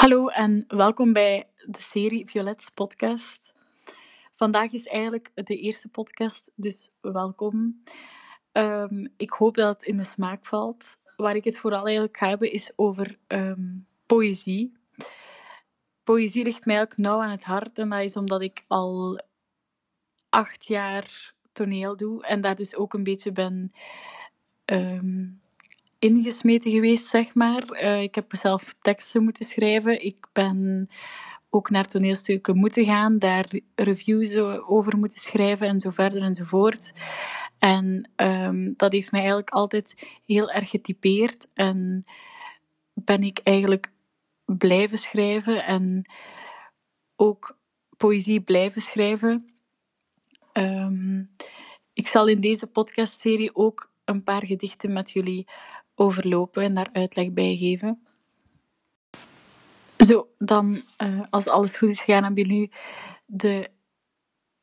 Hallo en welkom bij de serie Violets podcast. Vandaag is eigenlijk de eerste podcast, dus welkom. Ehm, ik hoop dat het in de smaak valt. Waar ik het vooral eigenlijk ga hebben is over ehm, poëzie. Poëzie ligt mij eigenlijk nauw aan het hart en dat is omdat ik al acht jaar toneel doe en daar dus ook een beetje ben ehm, ingesmeten geweest, zeg maar. Uh, ik heb zelf teksten moeten schrijven. Ik ben ook naar toneelstukken moeten gaan, daar reviews over moeten schrijven en zo verder en zo voort. En um, dat heeft mij eigenlijk altijd heel erg getypeerd. En ben ik eigenlijk blijven schrijven en ook poëzie blijven schrijven. Um, ik zal in deze podcastserie ook een paar gedichten met jullie overlopen en daar uitleg bij geven. Zo, dan, uh, als alles goed is gegaan, hebben jullie de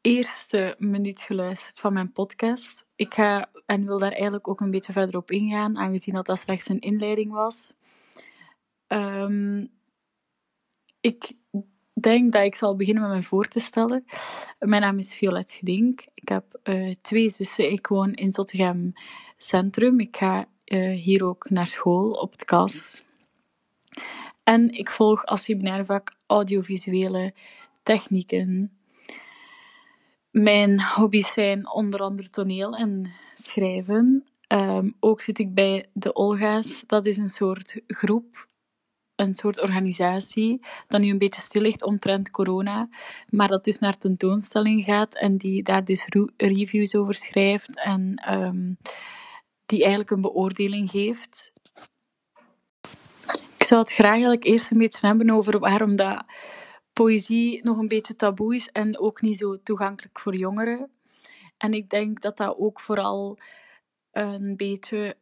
eerste minuut geluisterd van mijn podcast. Ik ga en wil daar eigenlijk ook een beetje verder op ingaan, aangezien dat dat slechts een inleiding was. Um, ik denk dat ik zal beginnen met me voor te stellen. Mijn naam is Violet Gedink. Ik heb uh, twee zussen. Ik woon in Zottegem Centrum. Ik ga uh, hier ook naar school op het KAS. En ik volg als seminairvak audiovisuele technieken. Mijn hobby's zijn onder andere toneel en schrijven. Um, ook zit ik bij de Olga's. Dat is een soort groep, een soort organisatie, dat nu een beetje stil ligt omtrent corona, maar dat dus naar tentoonstelling gaat en die daar dus reviews over schrijft en um, die eigenlijk een beoordeling geeft. Ik zou het graag eigenlijk eerst een beetje hebben over waarom dat poëzie nog een beetje taboe is en ook niet zo toegankelijk voor jongeren. En ik denk dat dat ook vooral een beetje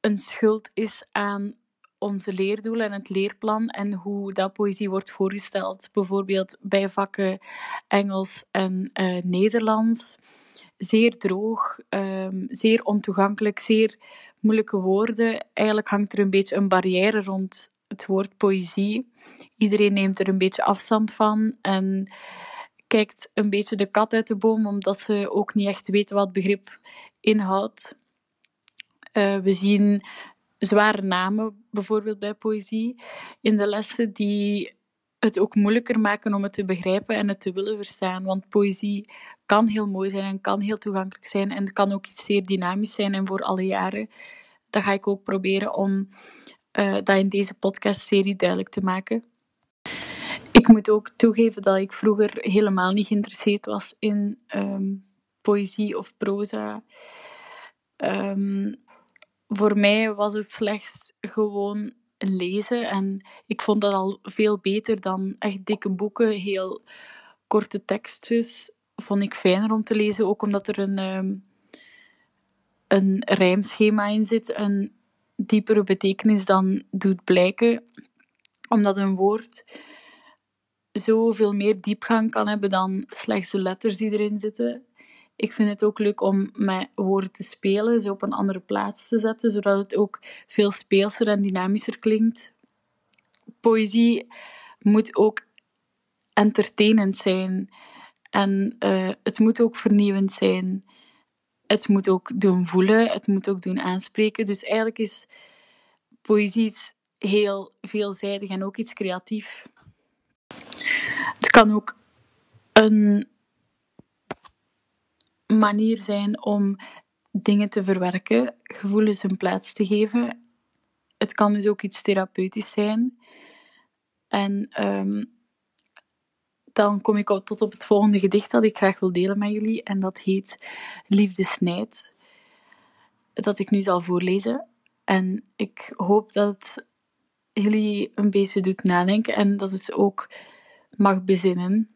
een schuld is aan onze leerdoelen en het leerplan en hoe dat poëzie wordt voorgesteld. Bijvoorbeeld bij vakken Engels en uh, Nederlands zeer droog, um, zeer ontoegankelijk, zeer moeilijke woorden. Eigenlijk hangt er een beetje een barrière rond het woord poëzie. Iedereen neemt er een beetje afstand van en kijkt een beetje de kat uit de boom, omdat ze ook niet echt weten wat begrip inhoudt. Uh, we zien zware namen, bijvoorbeeld bij poëzie, in de lessen die het ook moeilijker maken om het te begrijpen en het te willen verstaan. Want poëzie kan heel mooi zijn en kan heel toegankelijk zijn en kan ook iets zeer dynamisch zijn en voor alle jaren. Dat ga ik ook proberen om uh, dat in deze podcastserie duidelijk te maken. Ik moet ook toegeven dat ik vroeger helemaal niet geïnteresseerd was in um, poëzie of proza. Um, voor mij was het slechts gewoon lezen en ik vond dat al veel beter dan echt dikke boeken, heel korte tekstjes vond ik fijner om te lezen, ook omdat er een, um, een rijmschema in zit, een diepere betekenis dan doet blijken, omdat een woord zoveel meer diepgang kan hebben dan slechts de letters die erin zitten. Ik vind het ook leuk om met woorden te spelen, ze op een andere plaats te zetten, zodat het ook veel speelser en dynamischer klinkt. Poëzie moet ook entertainend zijn. En uh, het moet ook vernieuwend zijn. Het moet ook doen voelen, het moet ook doen aanspreken. Dus eigenlijk is poëzie iets heel veelzijdig en ook iets creatief. Het kan ook een manier zijn om dingen te verwerken, gevoelens een plaats te geven. Het kan dus ook iets therapeutisch zijn. En um, dan kom ik tot op het volgende gedicht dat ik graag wil delen met jullie. En dat heet Liefde snijdt. Dat ik nu zal voorlezen. En ik hoop dat jullie een beetje doet nadenken en dat het ook mag bezinnen.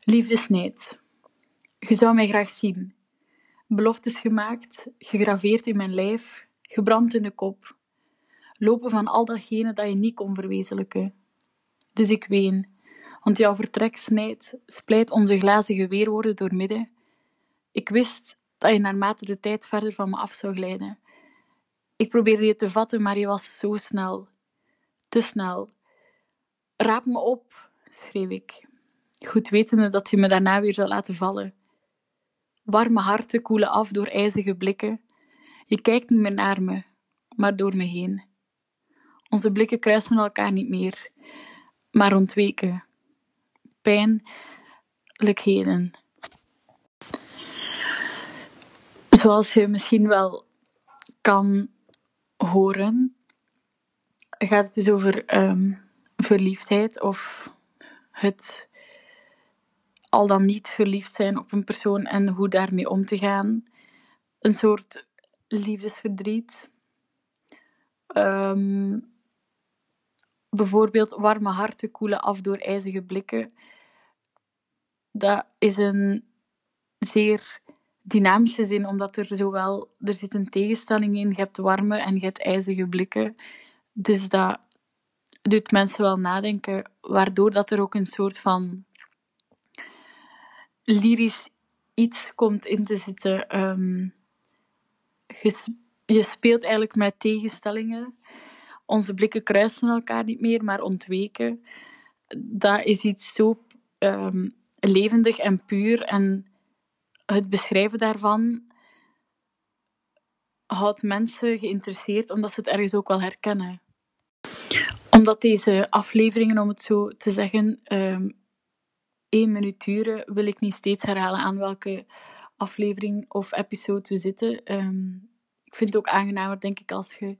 Liefde snijdt. Je zou mij graag zien. Beloftes gemaakt, gegraveerd in mijn lijf, gebrand in de kop. Lopen van al datgene dat je niet kon verwezenlijken. Dus ik ween want jouw vertrek snijdt, splijt onze glazige weerwoorden door midden. Ik wist dat je naarmate de tijd verder van me af zou glijden. Ik probeerde je te vatten, maar je was zo snel. Te snel. Raap me op, schreef ik, goed wetende dat hij me daarna weer zou laten vallen. Warme harten koelen af door ijzige blikken. Je kijkt niet meer naar me, maar door me heen. Onze blikken kruisen elkaar niet meer, maar ontweken. Pijnlijkheden. Zoals je misschien wel kan horen, gaat het dus over um, verliefdheid of het al dan niet verliefd zijn op een persoon en hoe daarmee om te gaan. Een soort liefdesverdriet. Um, bijvoorbeeld warme harten koelen af door ijzige blikken. Dat is een zeer dynamische zin, omdat er zowel er zit een tegenstelling in. Je hebt warme en je hebt ijzige blikken. Dus dat doet mensen wel nadenken, waardoor dat er ook een soort van lyrisch iets komt in te zitten. Je, je, speelt eigenlijk met tegenstellingen. Onze blikken kruisen elkaar niet meer, maar ontweken. Dat is iets zo um, levendig en puur. En het beschrijven daarvan houdt mensen geïnteresseerd, omdat ze het ergens ook wel herkennen. Omdat deze afleveringen, om het zo te zeggen, um, één minuut duren, wil ik niet steeds herhalen aan welke aflevering of episode we zitten. Um, ik vind het ook aangenamer, denk ik, als je...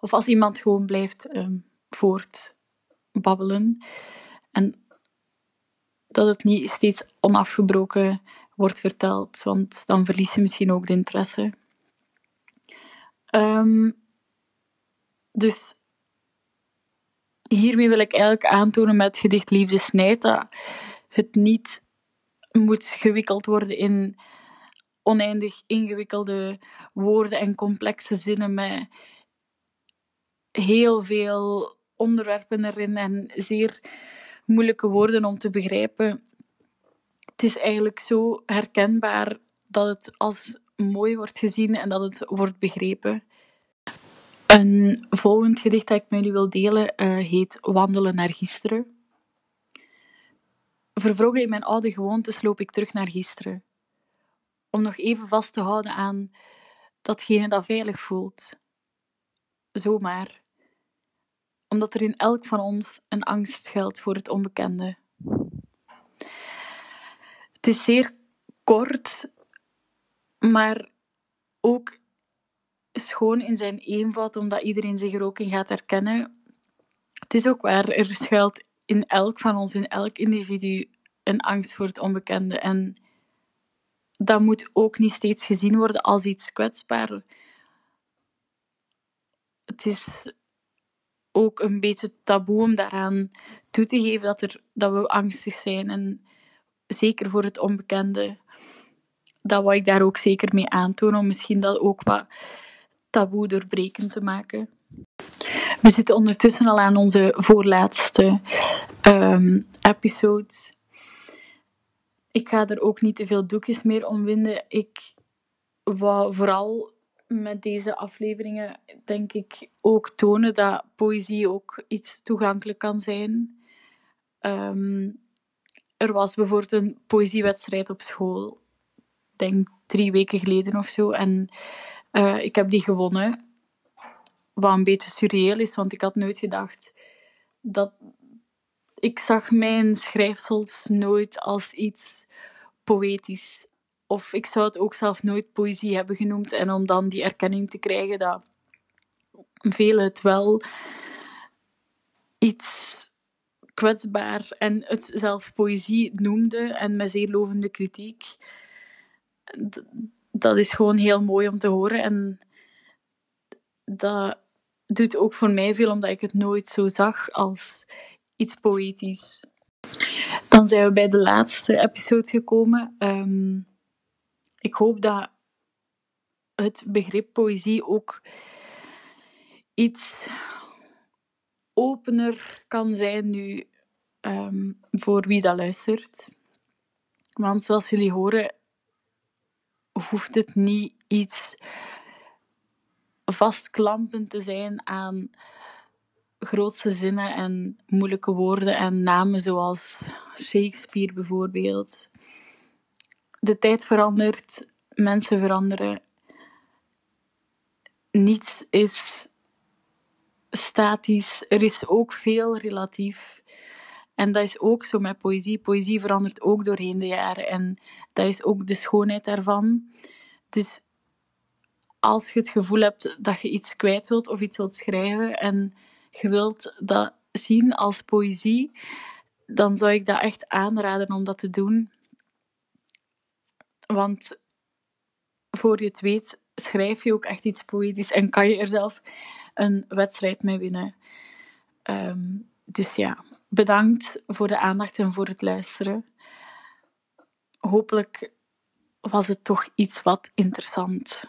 Of als iemand gewoon blijft um, voortbabbelen. En dat het niet steeds onafgebroken wordt verteld, want dan verlies je misschien ook de interesse. Um, dus hiermee wil ik eigenlijk aantonen met het gedicht Liefde snijdt dat het niet moet gewikkeld worden in oneindig ingewikkelde woorden en complexe zinnen met heel veel onderwerpen erin en zeer moeilijke woorden om te begrijpen. Het is eigenlijk zo herkenbaar dat het als mooi wordt gezien en dat het wordt begrepen. Een volgend gedicht dat ik met jullie wil delen uh, heet Wandelen naar gisteren. Vervrogen in mijn oude gewoontes loop ik terug naar gisteren. Om nog even vast te houden aan datgene dat veilig voelt. Zomaar. Omdat er in elk van ons een angst geldt voor het onbekende. Het is zeer kort, maar ook schoon in zijn eenvoud, omdat iedereen zich er ook in gaat herkennen. Het is ook waar, er schuilt in elk van ons, in elk individu, een angst voor het onbekende. En dat moet ook niet steeds gezien worden als iets kwetsbaar. Het is ook een beetje taboe om daaraan toe te geven dat, er, dat we angstig zijn. En zeker voor het onbekende. Dat wou ik daar ook zeker mee aantonen, om misschien dat ook wat taboe doorbrekend te maken. We zitten ondertussen al aan onze voorlaatste um, episodes. Ik ga er ook niet te veel doekjes meer om winden. Ik wou vooral met deze afleveringen, denk ik, ook tonen dat poëzie ook iets toegankelijk kan zijn. Um, er was bijvoorbeeld een poëziewedstrijd op school, denk drie weken geleden of zo. En uh, ik heb die gewonnen. Wat een beetje surreëel is, want ik had nooit gedacht dat. Ik zag mijn schrijfsels nooit als iets poëtisch. Of ik zou het ook zelf nooit poëzie hebben genoemd. En om dan die erkenning te krijgen dat velen het wel iets kwetsbaar en het zelf poëzie noemde en met zeer lovende kritiek. Dat is gewoon heel mooi om te horen en dat doet ook voor mij veel, omdat ik het nooit zo zag als iets poëtisch. Dan zijn we bij de laatste episode gekomen. Um, ik hoop dat het begrip poëzie ook iets opener kan zijn nu um, voor wie dat luistert. Want zoals jullie horen, hoeft het niet iets vastklampend te zijn aan grootste zinnen en moeilijke woorden en namen zoals Shakespeare bijvoorbeeld. De tijd verandert, mensen veranderen. Niets is statisch. Er is ook veel relatief. En dat is ook zo met poëzie. Poëzie verandert ook doorheen de jaren. En dat is ook de schoonheid daarvan. Dus als je het gevoel hebt dat je iets kwijt wilt of iets wilt schrijven en je wilt dat zien als poëzie, dan zou ik dat echt aanraden om dat te doen. Want voor je het weet, schrijf je ook echt iets poëtisch en kan je er zelf een wedstrijd mee winnen. Ehm, dus ja, bedankt voor de aandacht en voor het luisteren. Hopelijk was het toch iets wat interessant.